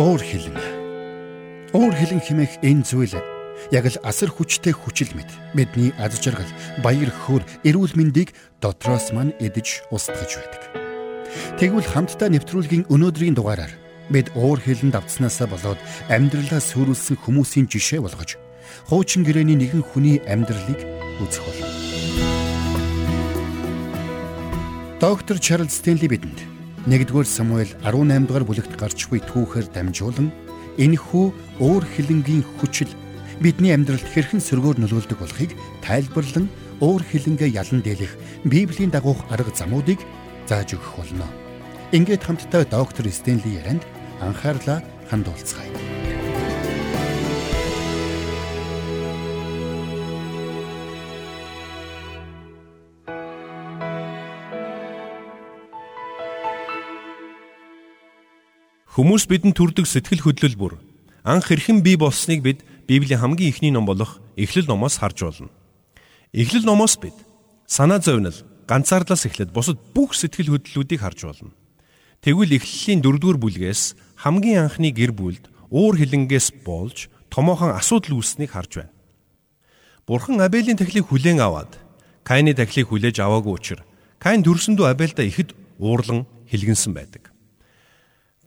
Уур хилэн. Уур хилэн химэх энэ зүйл яг л асар хүчтэй хүчил мэд. Бидний аз жаргал, баяр хөөр, эрүүл мэндийг дотроос мань эдэж устгаж байдаг. Тэгвэл хамтдаа нэвтрүүлгийн өнөөдрийн дугаараар бид уур хилэнд давтснаасаа болоод амьдралаа сүрүүлсэн хүмүүсийн жишээ болгож хуучин гэрээний нэгэн хүний амьдралыг үзэх болно. Доктор Чарлз Стенли бидэнд 1-р Самуэль 18 дугаар бүлэгт гарч буй түүхээр дамжуулан энэхүү уур хилэнгийн хүчил бидний амьдралд хэрхэн сөргөөр нөлөөлдөг болохыг тайлбарлан уур хилэнгээ ялан дийлэх Библийн дагуух арга замуудыг зааж өгөх болно. Ингээд хамтдаа доктор Стенли ярианд анхаарлаа хандуулцгаая. Хүмүүс бидэнд төрдөг сэтгэл хөдлөл бүр анх хэрхэн бий болсныг бид Библийн хамгийн ихний ном болох Эхлэл номоос харж болно. Эхлэл номоос бид санаа зовнил, ганцаардлаас эхлээд бусад бүх сэтгэл хөдлөлүүдийг харж болно. Тэгвэл Эхлэлийн 4-р бүлгээс хамгийн анхны гэр бүлд уур хилэнгээс болж томоохон асуудал үүснийг харж байна. Бурхан Абелийн тахлыг хүлээн аваад Каины тахлыг хүлээж аваагүй учраас Каин төрсөндөө Абельда ихэд уурлан хилгэнсэн байдаг.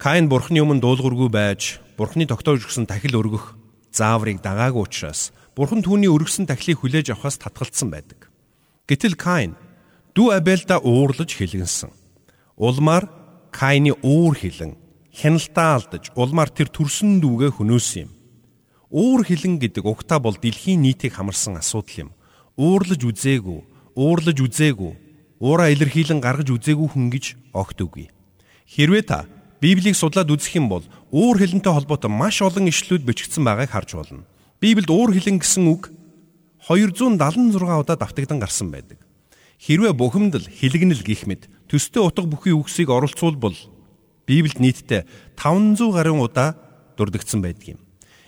Каин бурхны өмнө дуулуургүй байж бурхны тогтоож өгсөн тахил өргөх зааврыг дагаагүй учраас бурхан түүний өргөсөн тахилыг хүлээж авахаас татгалцсан байдаг. Гэтэл Каин дүү Абельда уурлаж хилгэнсэн. Улмаар Каины уур хилэн хяналтаа алдаж улмаар тэр төрсөн дүүгээ хөнөөсөн юм. Уур хилэн гэдэг угтаа бол дэлхийн нийтийг хамарсан асуудал юм. Уурлаж үзээгүй, уурлаж үзээгүй, уураа илэрхийлэн гаргаж үзээгүй хүн гэж огт үгүй. Хэрвээ та Библийг судлаад үзэх юм бол уур хилэнтэй холбоотой маш олон ишлүүд бичигдсэн байгааг харж болно. Библиэд уур хилэн гэсэн үг 276 удаа давтагдан гарсан байдаг. Хэрвээ бухимдал, хилэгнэл гих мэд төстэй утга бүхий үгсийг оролцуулбал Библиэд нийтдээ 500 гаруй удаа дурдгдсан байдаг юм.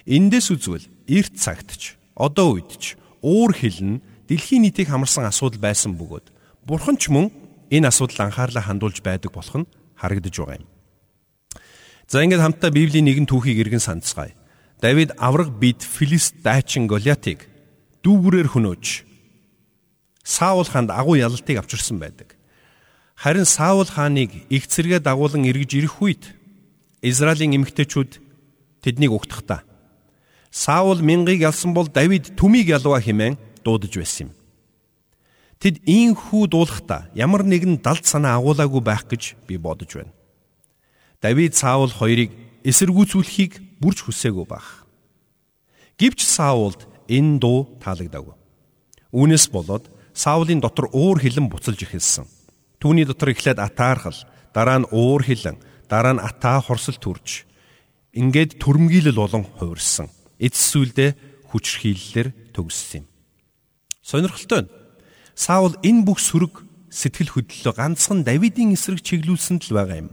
Эндээс үзвэл эрт цагтч, одоо үедч уур хилэн дэлхийн нийтийг хамарсан асуудал байсан бөгөөд Бурхан ч мөн энэ асуудал анхаарлаа хандуулж байдаг болох нь харагдаж байгаа юм. За ингээд хамтдаа Библийн нэгэн түүхийг эргэн санацгаая. Давид авраг бит Филист дайчин Голиатыг дүүгүрээр хөнөөж Саул хаанд агуу ялалтыг авчирсан байдаг. Харин Саул хааныг их зэрэгэ дагуулan эргэж ирэх үед Израилийн эмэгтэйчүүд тэднийг угтахдаа Саул мянгыг ялсан бол Давид түмийг ялваа хэмээн дуудаж байсан юм. Тэд ийм хүү дуулахдаа ямар нэгэн далд санаа агуулаагүй байх гэж би бодож байна. Давид Саул хоёрыг эсэргүүцүүлэхийг бүрч хүсээгүй баг. Гэвч Саулд энэ дуу таалагдаагүй. Үүнээс болоод Саулын дотор уур хилэн буцалж эхэлсэн. Түүний дотор эхлээд атаархал, дараа нь уур хилэн, дараа нь атаа хорсол төрж ингээд төрмгийлэл болон хувирсан. Эцэс сүлдээ хүчрхийллээр төгссөн юм. Сонирхолтой нь Саул энэ бүх сөрөг сэтгэл хөдлөлөө ганцхан Давидын эсрэг чиглүүлсэнд л байгаа юм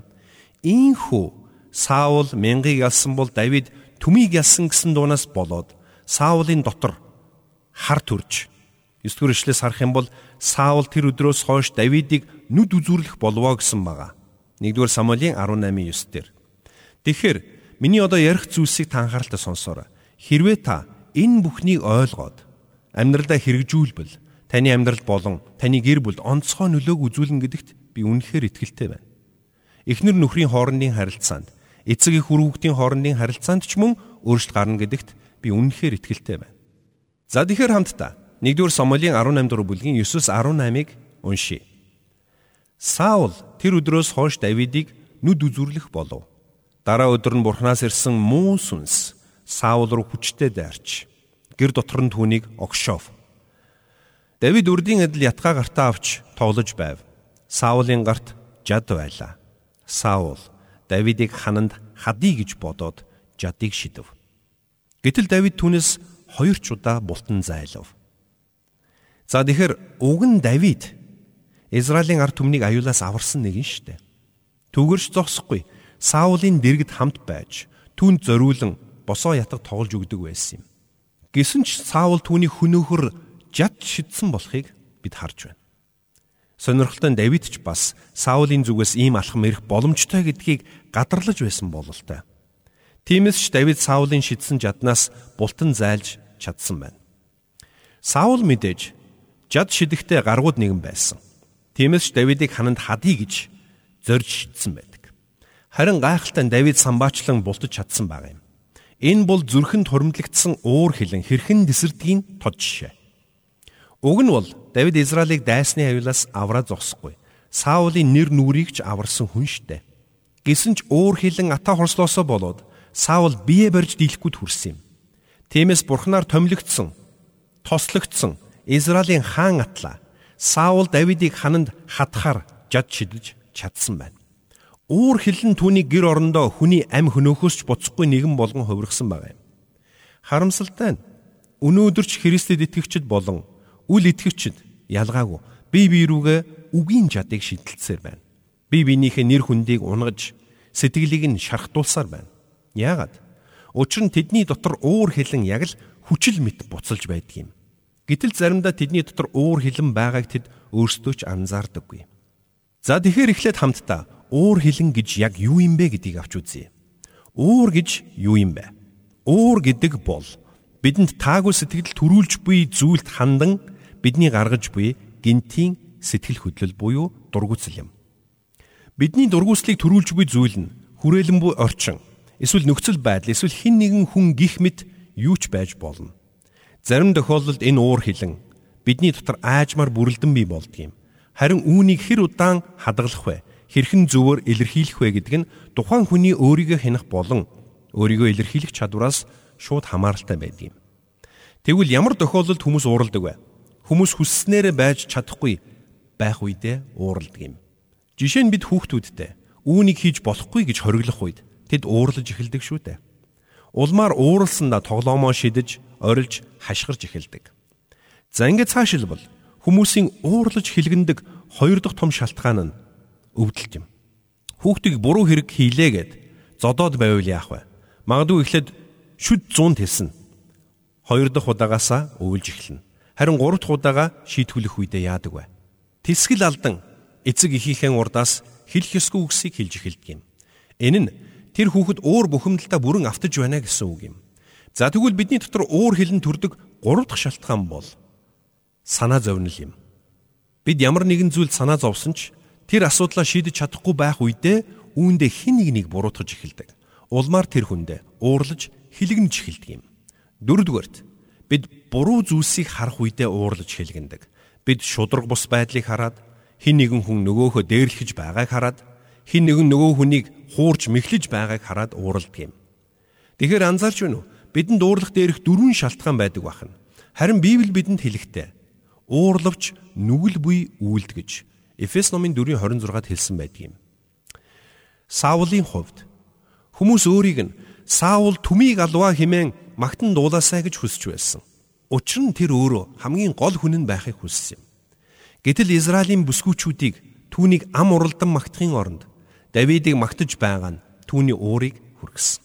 Ийхүү Саул мянгыг ялсан бол Давид түмийг ялсан гэсэн дуунаас болоод Саулын дотор хар төрж 9 дугаар ишлээс харах юм бол Саул тэр өдрөөс хойш Давидыг нүд үзүрлэх болвоо гэсэн байгаа. 1-р Самуэлийн 18:9 дээр. Тэгэхээр миний одоо ярих зүйлсийг та анхааралтай сонсоорой. Хэрвээ та энэ бүхнийг ойлгоод амьдралдаа хэрэгжүүлбэл таны амьдрал болон таны гэр бүл онцгой нөлөөг үзүүлнэ гэдэгт би үнэхээр итгэлтэй байна эхнэр нөхрийн хоорондын харилцаанд, эцэг эх үр хүүхдийн хоорондын харилцаанд ч мөн өөрчлөлт гарна гэдэгт би үнэнхээр итгэлтэй байна. За тэгэхээр хамтдаа 1-р Самуэлийн 18 дугаар бүлгийн 9-с 18-ыг уншийе. Саул тэр өдрөөс хойш Давидыг нүд үзүрлэх болов. Дараа өдөр нь Бурханаас ирсэн муу сүнс Саул руу хүчтэй дайрч гэр дотор нь түүнийг огшоов. Давид үрдийн адил ятгаа гартаа авч тоглож байв. Саулын гарт жад байлаа. Саул Давидыг хананд хадъя гэж бодоод жадыг шидэв. Гэтэл Давид түүнээс хоёр ч удаа бултан зайлав. За тэгэхээр уг нь Давид Израилийн ард түмнийг аюулаас аварсан нэг нь штэ. Түгэрч зогсохгүй Саулын дэргэд хамт байж түнд зориулан босоо ятаг тоглож өгдөг байсан юм. Гэсэн ч Саул түүний хөнөөхөр жад шидсэн болохыг бид харж байна. Сонирхолтой нь Давид ч бас Саулийн зүгээс ийм алхам ирэх боломжтой гэдгийг гадарлаж байсан бололтой. Тиймээс ч Давид Саулын шидсэн жаднаас бултан зайлж чадсан байна. Саул мэдээж жад шидэхтэй гаргууд нэгэн байсан. Тиймээс ч Давидыг хананд хадъя гэж зорж шидсэн байдаг. Харин гайхалтай Давид самбаачлан бултаж чадсан баг юм. Энэ бол зүрхэнд хуримтлагдсан уур хилэн хэрхэн тесэрдгийн тод жишээ. Уг нь бол Давид Израилийг дайсны аюулаас авраа зогсохгүй. Саулын нэр нүрийг ч аварсан хүн штэ. Гэсэн ч уур хилэн ата хорслоосоо болоод Саул бие барьж дийлэхгүй төрсөн юм. Тиймээс бурхнаар томилогдсон, тослогдсон Израилийн хаан атлаа Саул Давидыг хананд хатахаар жад шидэж чадсан байна. Уур хилэн түүний гэр орондоо хүний ам хөнөөхөөс ч буцахгүй нэгэн болгон хувиргсан байгаа юм. Харамсалтай нь өнөөдөрч Христэд итгэгчд болон үл итгэгчд ялгаагүй бие бие рүүгээ үгийн жадыг шидэлцээр байна. Бие биенийхээ нэр хүндийг унгаж сэтгэлийг нь шархтуулсаар байна. Яагаад? Учир нь тэдний дотор уур хилэн яг л хүчил мэт буцалж байдаг юм. Гэтэл заримдаа тэдний дотор уур хилэн байгааг тэд өөрсдөө ч анзаардаггүй. За тэгэхээр эхлээд хамтдаа уур хилэн гэж яг юу юм бэ гэдгийг авч үзье. Уур гэж юу юм бэ? Уур гэдэг бол бидэнд таагүй сэтгэл төрүүлж буй зүйлд хандан бидний гаргаж буй гинтийн сэтгэл хөдлөл буюу дургуцэл юм. Бидний дургуцлыг төрүүлж буй зүйл нь хүрээлэн буй орчин, эсвэл нөхцөл байдал, эсвэл хэн нэгэн хүн гих мэт юу ч байж болно. Зарим тохиолдолд энэ уур хилэн бидний дотор аажмаар бүрэлдэн бий болдгийм. Харин үүнийг хэр удаан хадгалах вэ? Хэрхэн зөвөр илэрхийлэх вэ гэдэг нь тухайн хүний өөрийгөө хянах болон өөрийгөө илэрхийлэх чадвараас шууд хамааралтай байдаг юм. Тэгвэл ямар тохиолдолд хүмүүс уурладаг вэ? Хүмүүс хүсснээрээ байж чадахгүй байх үедээ уурладаг юм. Жишээ нь бид хүүхдүүдтэй үүнийг хийж болохгүй гэж хориглох үед тэд уурлаж эхэлдэг шүү дээ. Улмаар ууралсандаа тоглоомоо шидэж, орилж, хашгирж эхэлдэг. За ингээд цаашилбал хүмүүсийн уурлаж хилгэндэг хоёр дахь том шалтгаан нь өвдөлт юм. Хүүхдийг буруу хэрэг хийлээгээд зодоод байвал яах вэ? Магадгүй эхлээд шүд 100 хэлсэн. Хоёр дахь удаагаасаа өвлж эхэлнэ. Харин гурав дахь удаага шийтгүүлэх үедээ яадаг вэ? Тэсгэл алдан эцэг эхийнхээ урдаас хэлэх ёсгүй үгсийг хэлж эхэлдэг юм. Энэ нь тэр хүүхэд уур бухимдалтай бүрэн автаж байна гэсэн үг юм. За тэгвэл бидний дотор уур хилэн төрдөг гурав дахь шалтгаан бол санаа зовнил юм. Бид ямар нэгэн зүйл санаа зовсон ч тэр асуудлаа шийдэж чадахгүй байх үедээ үүндээ хэн нэгнийг буруутгаж эхэлдэг. Улмаар тэр хүндээ уурлаж хилэгнэж эхэлдэг юм. Дөрөвдүгээрт Бид буруу зүйлсийг харах үедээ уурлаж хэлгэндэг. Бид шудраг бус байдлыг хараад хин нэгэн хүн нөгөөхөө дээрлэхэж байгааг хараад хин нэгэн нөгөө хүнийг хуурж мэхлэж байгааг хараад уурладаг юм. Тэгэхээр анзаарч байна уу? Бидэнд уурлах дээрх дөрвөн шалтгаан байдаг бахна. Харин Библи бидэнд хэлэхдээ уурлавч нүгэл буй үйлд гэж Эфес номын 4:26-д хэлсэн байдаг юм. Саулын хувьд хүмүүс өөрийг нь Саул түмийг алваа хэмээн магтан дуулаасай гэж хүсэж байсан. Учир нь тэр өөрөө хамгийн гол хүн нь байхыг хүссэн юм. Гэтэл Израилийн бүсгүүчүүдийг түүнийг ам уралдан магтахын оронд Давидыг магтаж байгаа нь түүний уурыг хүргэсэн.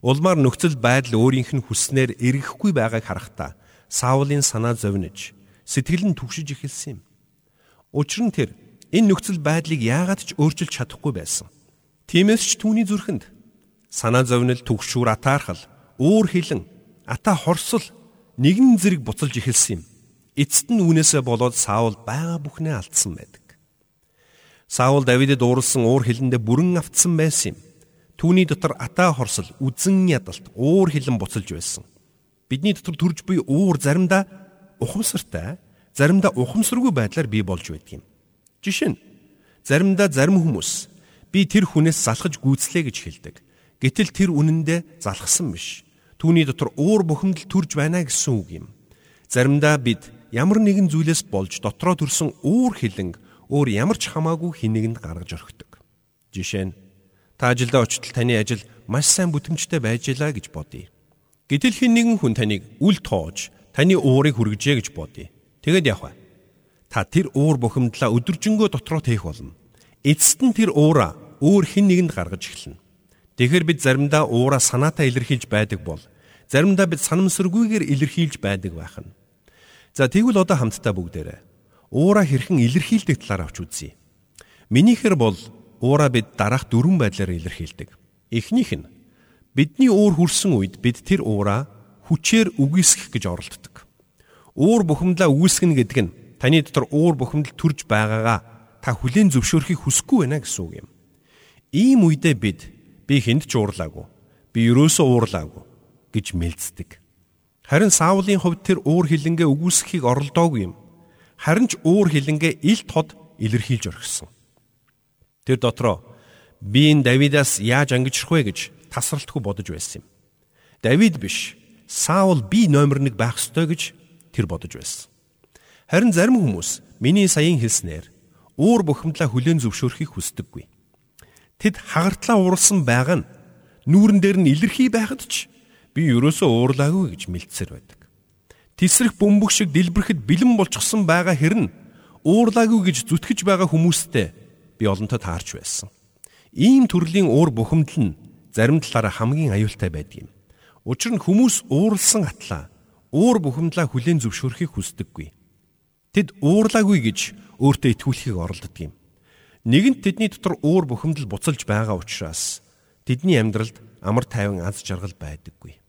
Улмаар нөхцөл байдал өөрийнх нь хүснээр эргэхгүй байгааг харахтаа Саулын санаа зовниж сэтгэл нь түгшиж эхэлсэн юм. Учир нь тэр энэ нөхцөл байдлыг яагаад ч өөрчилж чадахгүй байсан. Тиймээс ч түүний зүрхэнд санаа зовнил түгшүүр атаархал өөр хилэн ата хорсол нэгэн зэрэг буцалж эхэлсэн юм. Эцэст нь үүнээсээ болоод Саул байгаа бүхнээ алдсан байдаг. Саул Давидэд уурсан уур хилэндээ бүрэн автсан байсан юм. Түүний дотор ата хорсол, үзэн ядалт, уур хилэн буцалж байсан. Бидний дотор төрж буй уур заримдаа ухамсартай, заримдаа ухамсаргүй байдлаар бий болж байдаг юм. Жишээ нь заримдаа зарим хүмүүс би тэр хүнээс залхаж гүйцлээ гэж хэлдэг. Гэтэл тэр үнэндээ залхсан биш түүний дотор уур бухимдал төрж байна гэсэн үг юм. Заримдаа бид ямар нэгэн зүйлээс болж дотроо төрсэн уур хилэнг өөр ямар ч хамаагүй хинэгэнд гаргаж орхидог. Жишээ нь та ажилдаа очтол таны ажил маш сайн бүтэмжтэй байжээ гэж бодъё. Гэтэл хин нэгэн хүн таныг үл тоож таны уурыг хүргэжээ гэж бодъё. Тэгэд явах? Та тэр уур бухимдлаа өдөржингөө дотроо тээх болно. Эцэст нь тэр уура өөр хин нэгэнд гаргаж эхэлнэ. Тэгэхээр бид заримдаа уураа санаатаа илэрхийлж байдаг бол заримдаа бид санамсаргүйгээр илэрхийлж байдаг байх нь. За тэгвэл одоо хамтдаа бүгдээрээ уураа хэрхэн илэрхийлдэг талаар авч үзье. Минийхэр бол уураа бид дараах дөрвөн байдлаар илэрхийлдэг. Эхнийх нь Бидний уур хүрсэн үед бид тэр уураа хүчээр үгүйсгэх гэж оролддог. Уур бухимдлаа үүсгэнэ гэдэг нь таны дотор уур бухимдал төрж байгаагаа та хүлээн зөвшөөрөхийг хүсэхгүй байна гэсэн үг юм. Ийм үедээ бид би хүнд ч уурлаагүй. Би ерөөсөө уурлаагүй гэж мэлцдэг. Харин Саулын хувьд тэр уур хилэнгээ үгүйсгэхийг оролдоогүй юм. Харин ч уур хилэнгээ ил тод илэрхийлж орхисон. Тэр дотроо би энэ Давидаас яаж ангижрах вэ гэж тасралтгүй бодож байсан юм. Давид биш, Саул би номер 1 байх ёстой гэж тэр бодож байсан. Харин зарим хүмүүс миний саяын хэлснээр уур бухимдлаа хүлээн зөвшөөрөхийг хүсдэггүй. Тэд хагартлаа уурсан байгаа нь нүүрэн дээр нь илэрхий байхад ч би ерөөсөө уурлаагүй гэж мэлцсээр байдаг. Тесрэх бөмбөг шиг дэлбэрэхэд бэлэн болчихсон байгаа хэрн уурлаагүй гэж зүтгэж байгаа хүмүүстэй би олонтоо таарч байсан. Ийм төрлийн уур бухимдал нь зарим талаараа хамгийн аюултай байдаг юм. Учир нь хүмүүс ууралсан атлаа уур бухимдлаа хүлээн зөвшөөрөхийг хүсдэггүй. Тэд уурлаагүй гэж өөртөө итгүүлэхийг оролддог юм. Нэгэнт тэдний дотор уур бухимдал буцалж байгаа учраас тэдний амьдралд амар тайван аз жаргал байдаггүй.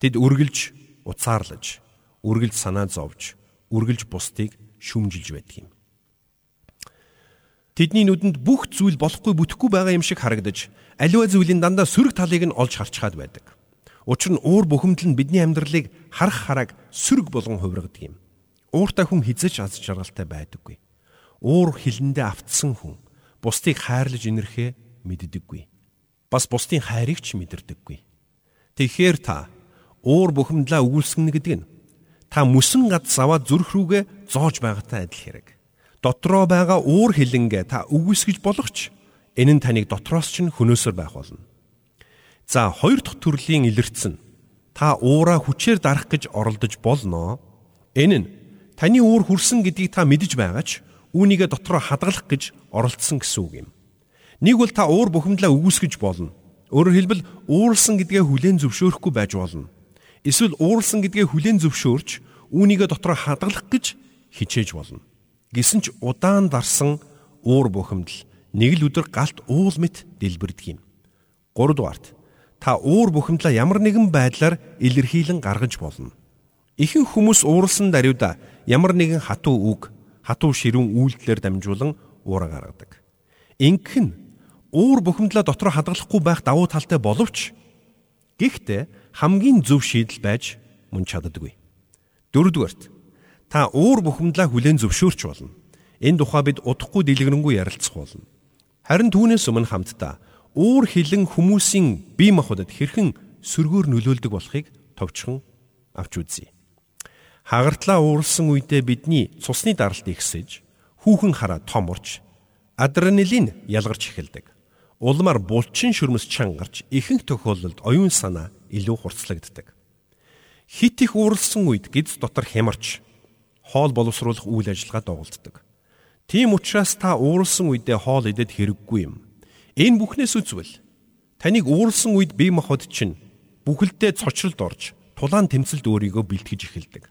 Тэд үргэлж уцаарлаж, үргэлж санаа зовж, үргэлж бусдыг шүмжилж байдаг юм. Тэдний нүдэнд бүх зүйл болохгүй бүтэхгүй байгаа юм шиг харагдаж, аливаа зүйлийн дандаа сөрөг талыг нь олж харчхаад байдаг. Учир нь уур бухимдал нь бидний амьдралыг харах харааг сөрөг болгон хувиргадаг юм. Ууртай хүн хизэж аз жаргалтай байдаггүй. Уур хилэндээ автсан хүн бусдыг хайрлаж инэрхээ мэддэггүй. Бас бусдын хайрыг ч мэдэрдэггүй. Тэгэхээр та уур бухимдлаа өгүүлснэ гэдэг нь та мөсөн гад заваа зүрх рүүгээ зоож байгаатай адил хэрэг. Дотроо байгаа уур хилэнгээ та үгүйсгэж болох ч энэ нь таныг дотроос ч хөнөөсөр байх болно. За хоёр дахь төрлийн илэрцэн та уураа хүчээр дарах гэж оролдож болно. Энэ нь таны уур хүрсэн гэдгийг та мэдэж байгаа ч үүнийгээ дотроо хадгалах гэж оролцсон гэсэн үг юм. Нэг бол та уур бухимдлаа үгүйсгэж болно. Өөрөөр хэлбэл ууралсан гэдгээ хүлээн зөвшөөрөхгүй байж болно Эсвэл ууралсан гэдгээ хүлээн зөвшөөрч үүнийгээ дотроо хадгалах гэж хичээж болно. Гэсэн ч удаан дарсан уур бухимдал нэг л өдөр галт уул мэт дэлбэрдэг юм. 3 дугаарт та уур бухимдлаа ямар нэгэн байдлаар илэрхийлэн гаргаж болно. Ихэнх хүмүүс ууралсан даруйда ямар нэгэн хатуу үг, хатуу ширүүн үйлдэлээр дамжуулан уураа гаргадаг. Ингэх нь уур бухимдлаа дотроо хадгалахгүй байх давуу талтай боловч гэхдээ хамгийн зөв шийдэл байж мөн чаддаггүй. Дөрөвдүгээрт та уур бухимдлаа хүлээн зөвшөөрч болно. Энэ тухай бид удахгүй дэлгэрэнгүй ярилцах болно. Харин түүнээс өмнө хамтдаа уур хилэн хүмүүсийн бие махбодод хэрхэн сөргөөр нөлөөлдөг болохыг товчхон авч үзье. Хагартлаа уурсан үедээ бидний цусны даралт ихсэж, хүүхэн хараа том урч, адреналин ялгарч эхэлдэг. Улмаар булчин шүрмэс чангарч ихэнх тохиолдолд оюун санаа илүү хурцлагддаг. Хит их ууралсан үед гиз дотор хямарч хоол боловсруулах үйл ажиллагаа доголддог. Тийм учраас та ууралсан үедээ хоол идэх хэрэггүй юм. Энэ бүхнээс үзвэл таныг ууралсан үед бие махбод чинь бүхэлдээ цочролд орж тулаан тэмцэлд өөрийгөө бэлтгэж эхэлдэг.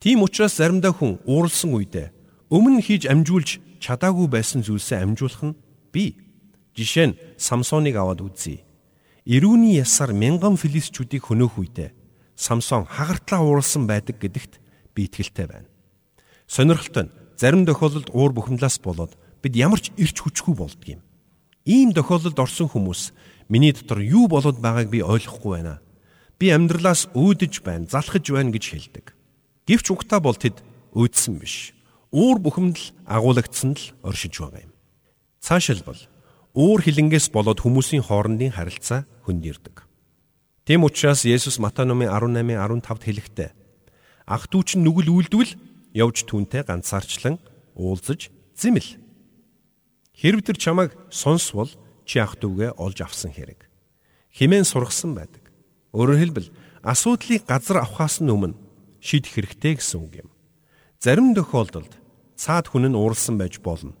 Тийм учраас заримдаа хүн ууралсан үедээ өмнө хийж амжуулж чадаагүй байсан зүйлсээ амжуулах нь би. Жишээ нь Самсоныг аваад үзье. Ирүүний ясаар мянган филистчүүдийг хөнөөх үедээ Самсон хагартлаа ууралсан байдаг гэдэгт би итгэлтэй байна. Сонирхолтой нь зарим тохиолдолд уур бухимлаас болоод бид ямар ч ирч хүчгүй болдг юм. Ийм тохиолдолд орсон хүмүүс миний дотор юу болоод байгааг би ойлгохгүй байна. Би амьдралаас өөдөж байна, залхаж байна гэж хэлдэг. Гэвч угтаа бол тэд өөдсөн биш. Уур бухимдал агуулгдсан л оршиж байгаа юм. Цаашилбал өөр хилэнгээс болоод хүмүүсийн хоорондын харилцаа хөндөрдөг. Тэм учраас Есүс Матай номын 18:15-д хэлэхдээ ах дүүч нь нүгэл үйлдвэл явж түүнтэй ганцаарчлан уулзаж зэмэл. Хэрв тэр чамайг сонсвол чи ах дүүгээ олж авсан хэрэг. Химэн сургасан байдаг. Өөрөөр хэлбэл асуудлыг газар авахаас өмнө шийдэх хэрэгтэй гэсэн үг юм. Зарим тохиолдолд цаад хүн нь ууралсан байж болно.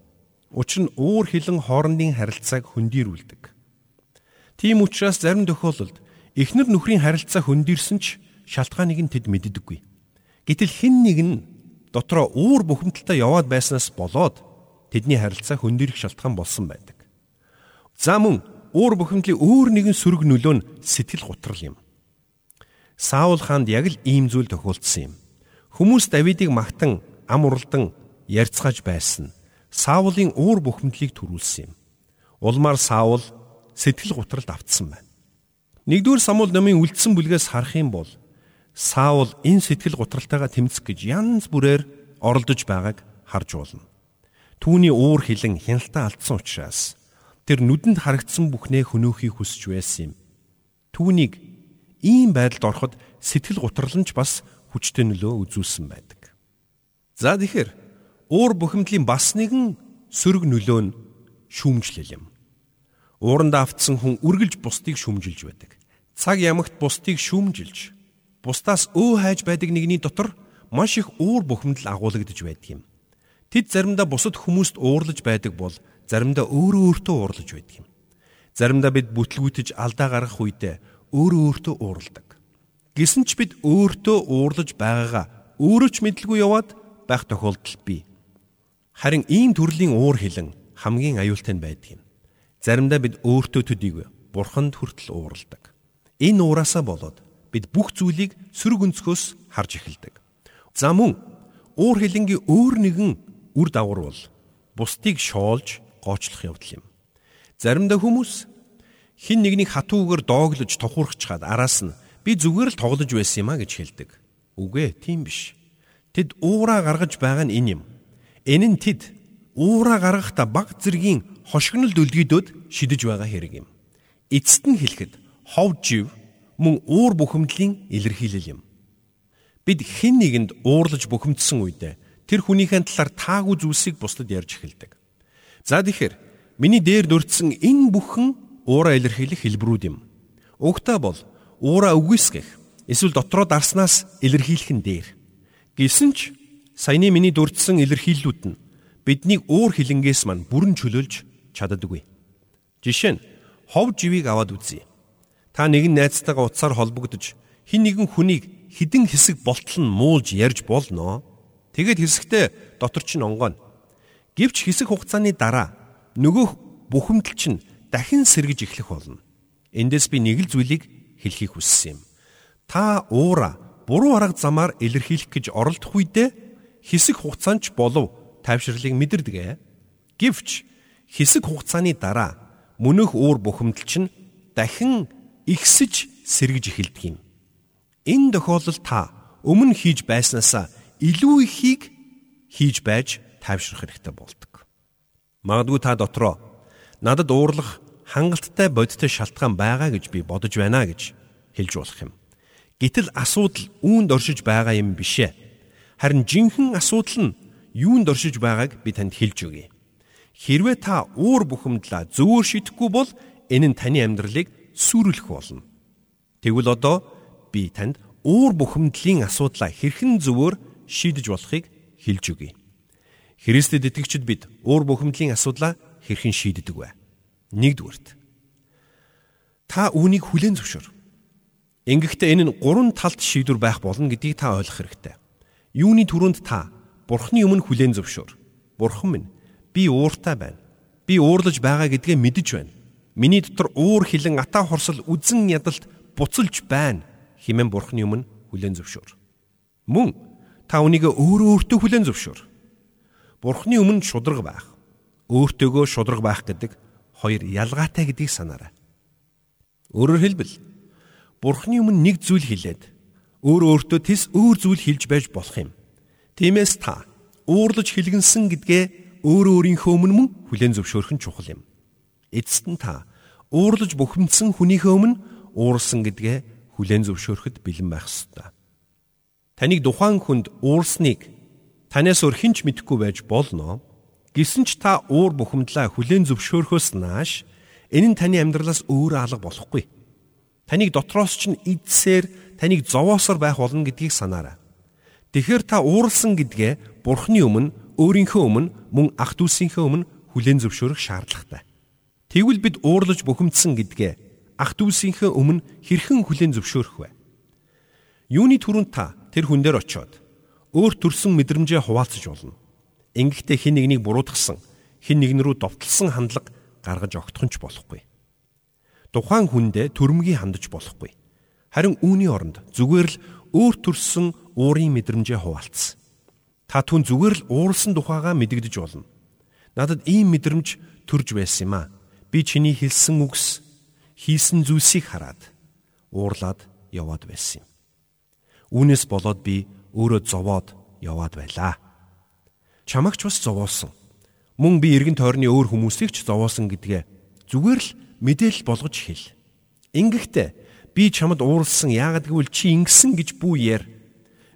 Учир нь уур хилэн хоорондын харилцааг хөндийрүүлдэг. Тийм учраас зарим тохиолдолд эхнэр нөхрийн харилцаа хөндийрсэн ч шалтгааныг нь тэд мэддэггүй. Гэтэл хэн нэг нь дотроо уур бухимдалтай яваад байснаас болоод тэдний харилцаа хөндийрэх шалтгаан болсон байдаг. За мөн уур бухимдлын өөр нэгэн сөрөг нөлөө нь сэтгэл гутрал юм. Саул хаанд яг л ийм зүйл тохиолдсон юм. Хүмүүс Давидыг магтан ам уралдан ярьцгааж байсан. Саулын уур бухимдлыг төрүүлсэн юм. Улмаар Саул сэтгэл гутралд автсан байна. Нэгдүгээр Самуэль номын үлдсэн бүлгээс харах юм бол Саул энэ сэтгэл гутралтайгаа тэмцэх гэж янз бүрээр оролдож байгааг харж болно. Түүний уур хилэн хяналтаа алдсан учраас тэр нүдэнд харагдсан бүхнээ хөнөөхийг хүсэж байсан юм. Түүнийг ийм байдалд ороход сэтгэл гутралнч бас хүчтэй нөлөө үзүүлсэн байдаг. За тэгэхээр уур бухимдлын бас нэгэн сөрөг нөлөө нь шүүмжлэл юм. Ууранд автсан хүн үргэлж бусдыг шүүмжилж байдаг. Цаг ямагт бусдыг шүүмжилж, бусдаас өө хайж байдаг нэгний дотор маш их уур бухимдал агуулгадж байдаг юм. Тэд заримдаа бусад хүмүүст уурлаж байдаг бол заримдаа өөрөө өөртөө уурлаж байдаг юм. Заримдаа бид бүтлгүүтэж алдаа гаргах үедээ өөрөө өөртөө уурладаг. Гэсэн ч бид өөртөө уурлаж байгаагаа өөрөө ч мэдлгүй яваад байх тохиолдол бий. Харин ийм төрлийн уур хилэн хамгийн аюултай нь байдаг юм. Заримдаа бид өөртөө төдийгүй бурханд хүртэл уурладаг. Энэ уураасаа болоод бид бүх зүйлийг сөрөг өнцгөөс харж эхэлдэг. За мөн уур хилэнгийн өөр нэгэн үр дагавар бол бусдыг шоолж гоочлох явдал юм. Заримдаа хүмүүс хин нэгнийг хатуугаар дооглож тохуурхчаад араас нь би зүгээр л тоглож байсан юм а гэж хэлдэг. Үгүй ээ, тийм биш. Тэд уураа гаргаж байгаа нь энэ юм. Энэ нь тэд уураа гаргахдаа баг зэргийн хошигнол дүлгийдүүд шидэж байгаа хэрэг юм. Эцэст нь хэлэхэд хов жив мөн уур бухимдлын илэрхийлэл юм. Бид хэн нэгэнд уурлаж бухимдсан үедээ тэр хүнийхээ талаар таагүй зүйлсийг бусдад ярьж эхэлдэг. За тэгэхээр миний дээр дурдсан энэ бүхэн уураа илэрхийлэх хэлбэрүүд юм. Угтаа бол уураа үгүйсгэх эсвэл дотроо дарснаас илэрхийлэх нь дээр. Гэсэн ч саяны миний дурдсан илэрхийллүүд нь биднийг уур хилэнгээс мань бүрэн чөлөөлж чаддаггүй. Жишээ нь хов живийг аваад үзье. Та нэгэн найзтайгаа утсаар холбогдож хин нэгэн хүнийг хідэн хэсэг болтол нь муулж ярьж болно. Тэгэд хэсэгтээ дотор чинь онгоно. Гэвч хэсэг хугацааны дараа нөгөө бухимдал чинь дахин сэргэж эхлэх болно. Эндээс би нэг л зүйлийг хэлхийг хүссэн юм. Та уура буруу арга замаар илэрхийлэх гэж оролдох үедээ хэсэг хугацаанд болов тайвширлыг мэдэрдэг. Гэвч хэсэг хугацааны дараа мөнөх уур бухимдал чинь дахин ихсэж сэргэж эхэлдэг юм. Энэ тохиолдолд та өмнө хийж байснаасаа илүү ихийг хийж байж тайвшрах хэрэгтэй болдог. Магадгүй та дотроо надад уурлах хангалттай бодиттой шалтгаан байгаа гэж би бодож байна гэж хэлж болох юм. Гэтэл асуудал үүнд оршиж байгаа юм бишээ. Харин жинхэнэ асуудал нь юунд оршиж байгааг би танд хэлж өгье. Хэрвээ та уур бухимдлаа зөвөр шидэхгүй бол энэ нь таны амьдралыг сүрүүлэх болно. Тэгвэл одоо би танд уур бухимдлын асуудлаа хэрхэн зөвөр шийдэж болохыг хэлж өгье. Христэд итгэгчид бид уур бухимдлын асуудлаа хэрхэн шийддэг вэ? Нэгдүгürt. Та үүнийг хүлээн зөвшөөр. Ингэхдээ энэ нь гурван талт шийдвэр байх болно гэдгийг та ойлгох хэрэгтэй. Юуны түрүүнд та Бурхны өмнө хүлээн зөвшөөр. Бурхан минь Би ууртай байна. Би уурлаж байгаа гэдгээ мэдэж байна. Миний дотор уур хилэн атаа хорсол үзэн ядалт буцалж байна хэмээн бурхны өмнө хүлээн зөвшөөр. Мөн та үнийг өөрөө өөртөө хүлээн зөвшөөр. Бурхны өмнө шудраг байх, өөртөөгөө шудраг байх гэдэг хоёр ялгаатай гэдгийг санаарай. Өөрөөр хэлбэл Бурхны өмнө нэг зүйл хэлээд өөр өөртөө тэс өөр зүйл хэлж байж болох юм. Тиймээс та уурлаж хилгэнсэн гэдгээ өөрөө өөрийнхөө өмнө мөн хүлээн зөвшөөрөх нь чухал юм. Эцэст нь та уурлаж бухимдсан хүнийхээ өмнө уурсан гэдгээ хүлээн зөвшөөрөхөд бэлэн байх ёстой. Таныг тухайн хүнд уурсныг танаас өөр хинч мэдэхгүй байж болно. Гэсэн ч та уур бухимдлаа хүлээн зөвшөөрөхөөс нааш энэ нь таны амьдралаас өөр алга болохгүй. Таныг дотроос ч эдсээр таныг зовоосоор байх болно гэдгийг санаарай. Тэгэхэр та ууралсан гэдгээ Бурхны өмнө өөрийнхөө өмнө мөн ах дүүсийнхээ өмнө хүлээн зөвшөөрөх шаардлагатай. Тэгвэл бид уурлаж бухимдсан гэдгээ ах дүүсийнхээ өмнө хэрхэн хүлээн зөвшөөрөх вэ? Юуны түрүүнд та тэр хүн дээр очиод өөр төрсэн мэдрэмжээ хуваалцаж болно. Ингэхдээ хэн нэгнийг буруутгасан, хэн нэгэн рүү довтлсон хандлага гаргаж огтхон ч болохгүй. тухайн хүндээ төрөмгий хандаж болохгүй. Харин үүний оронд зүгээр л өөр төрсөн уурын мэдрэмжээ хуваалцсан. Та түн зүгээр л уурсан тухайгаа мэдэгдэж болно. Надад ийм мэдрэмж төрж байсан юм а. Би чиний хэлсэн үгс хийсэн зүйлсийг хараад уурлаад яваад байсан юм. Үүнээс болоод би өөрөө зовоод яваад байлаа. Чамагч бас зовоосон. Мөн би эргэн тойрны өөр хүмүүсийг ч зовоосон гэдгээ зүгээр л мэдээлэл болгож хэл. Ингэхдээ би чамд ууралсан яагад гэвэл чи ингэсэн гэж бүү яар.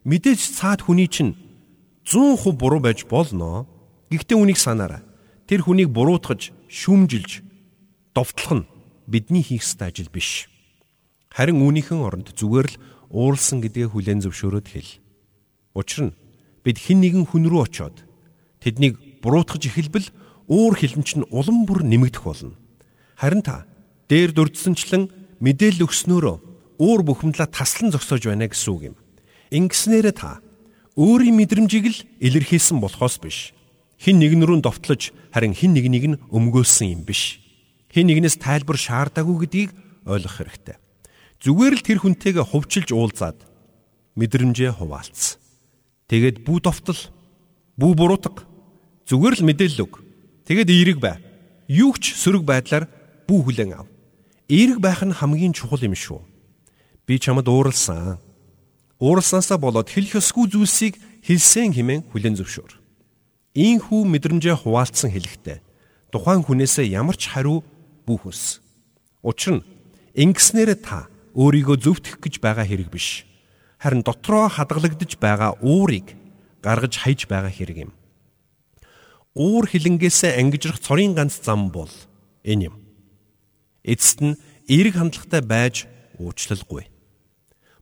Мэдээж цаад хүний чинь 100% буруу байж болно. Гэхдээ үнийг санаарай. Тэр хүнийг буруутгаж, шүмжилж, довтлох нь бидний хийх ёстой ажил биш. Харин үүнийхэн оронд зүгээр л ууралсан гэдгээ хүлээн зөвшөөрөөд хэл. Учир нь бид хэн нэгэн хүн рүү очиод тэднийг буруутгаж эхэлбэл уур хилэнч нь улам бүр нэмэгдэх болно. Харин та дээр дурдсанчлан мэдээлэл өгснөөрөө уур бухимдлаа таслан зогсоож байна гэсэн үг юм. Ингэснээрээ та өөрийн мэдрэмжийг л илэрхийлсэн болохоос биш. Хин нэгэн рүү довтлож харин хин нэгнийг нь өмгөөлсөн юм биш. Хин нэгнээс тайлбар шаардаагүй гэдгийг ойлгох хэрэгтэй. Зүгээр л тэр хүнтэйгээ хувьчилж уулзаад мэдрэмжээ хуваалц. Тэгээд бүү довтол, бүү буруутга зүгээр л мэдээлэл өг. Тэгээд эерэг бай. Юу ч сөрөг байдлаар бүү хүлэн ав. Эерэг байх нь хамгийн чухал юм шүү. Би чамд ууралсан ууралсаасаа болоод хэлэх ёсгүй зүйлсийг хэлсэн хэмээн хүлэн зөвшөөр. Ийхүү мэдрэмжээ хуваалцсан хэлэхдээ тухайн хүнээсээ ямар ч хариу бүхөс. Учир нь ингэснээр та өөрийгөө зөвтгөх гэж байгаа хэрэг биш. Харин дотроо хадгалагдж байгаа уурыг гаргаж хайж байгаа хэрэг юм. Уур хилэнгээсээ ангижрах цорын ганц зам бол энэ юм. Эцэст нь эерэг хандлагатай байж уучлалгүй.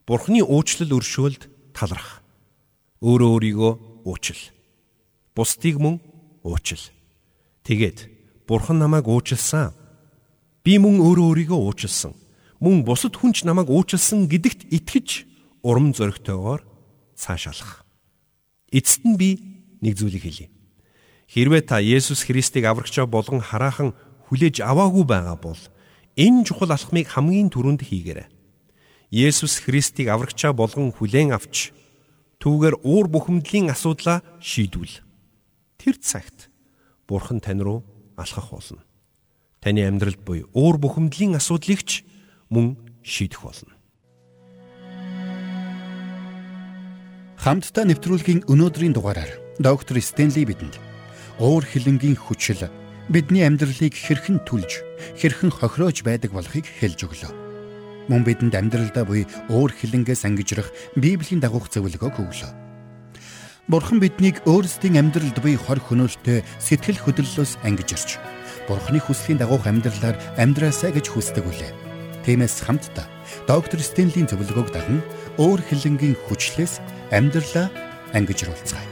Бурхны уучлал өршөөлд талрах. Өөрөө өөрийгөө уучлал. Бусдыг мөн уучлал. Тэгээд Бурхан намайг уучлсан. Би мөн өөрөө өөрийгөө уучлсан. Мөн бусад хүнч намайг уучлсан гэдэгт итгэж урам зоригтойгоор цаашаалах. Эцэст нь би нэг зүйлийг хэлье. Хэрвээ та Есүс Христийг аврагчаа болгон хараахан хүлээж аваагүй байгаа бол энэ чухал алхмыг хамгийн түрүүнд хийгээрэй. Есүс Христийг аврагчаа болгон хүлээн авч түүгээр уур бухимдлын асуудлаа шийдвэл тэр цагт Бурхан тань руу алхах болно. Таны амьдралд буй уур бухимдлын асуудлыг ч мөн шийдэх болно. Хамтдаа нэвтрүүлгийн өнөөдрийн дугаараар доктор Стенли бидэнд уур хилэнгийн хүчил бидний амьдралыг хэрхэн түлж, хэрхэн хохироож байдаг болохыг хэлж өглөө мөн бидэнд амьдралдаа буй өөр хилэнгээс ангижрах Библийн дагуух зөвлөгөөг өглөө. Бурхан биднийг өөрсдийн амьдралд буй хор хөнөөлтөй сэтгэл хөдлөлөөс ангижирч Бурханы хүслийн дагуух амьдралаар амьдраасаа гэж хүсдэг үлээ. Тиймээс хамтдаа доктор Стенлийн зөвлөгөөг даган өөр хилэнгийн хүчлээс амьдралаа ангижруулцгаая.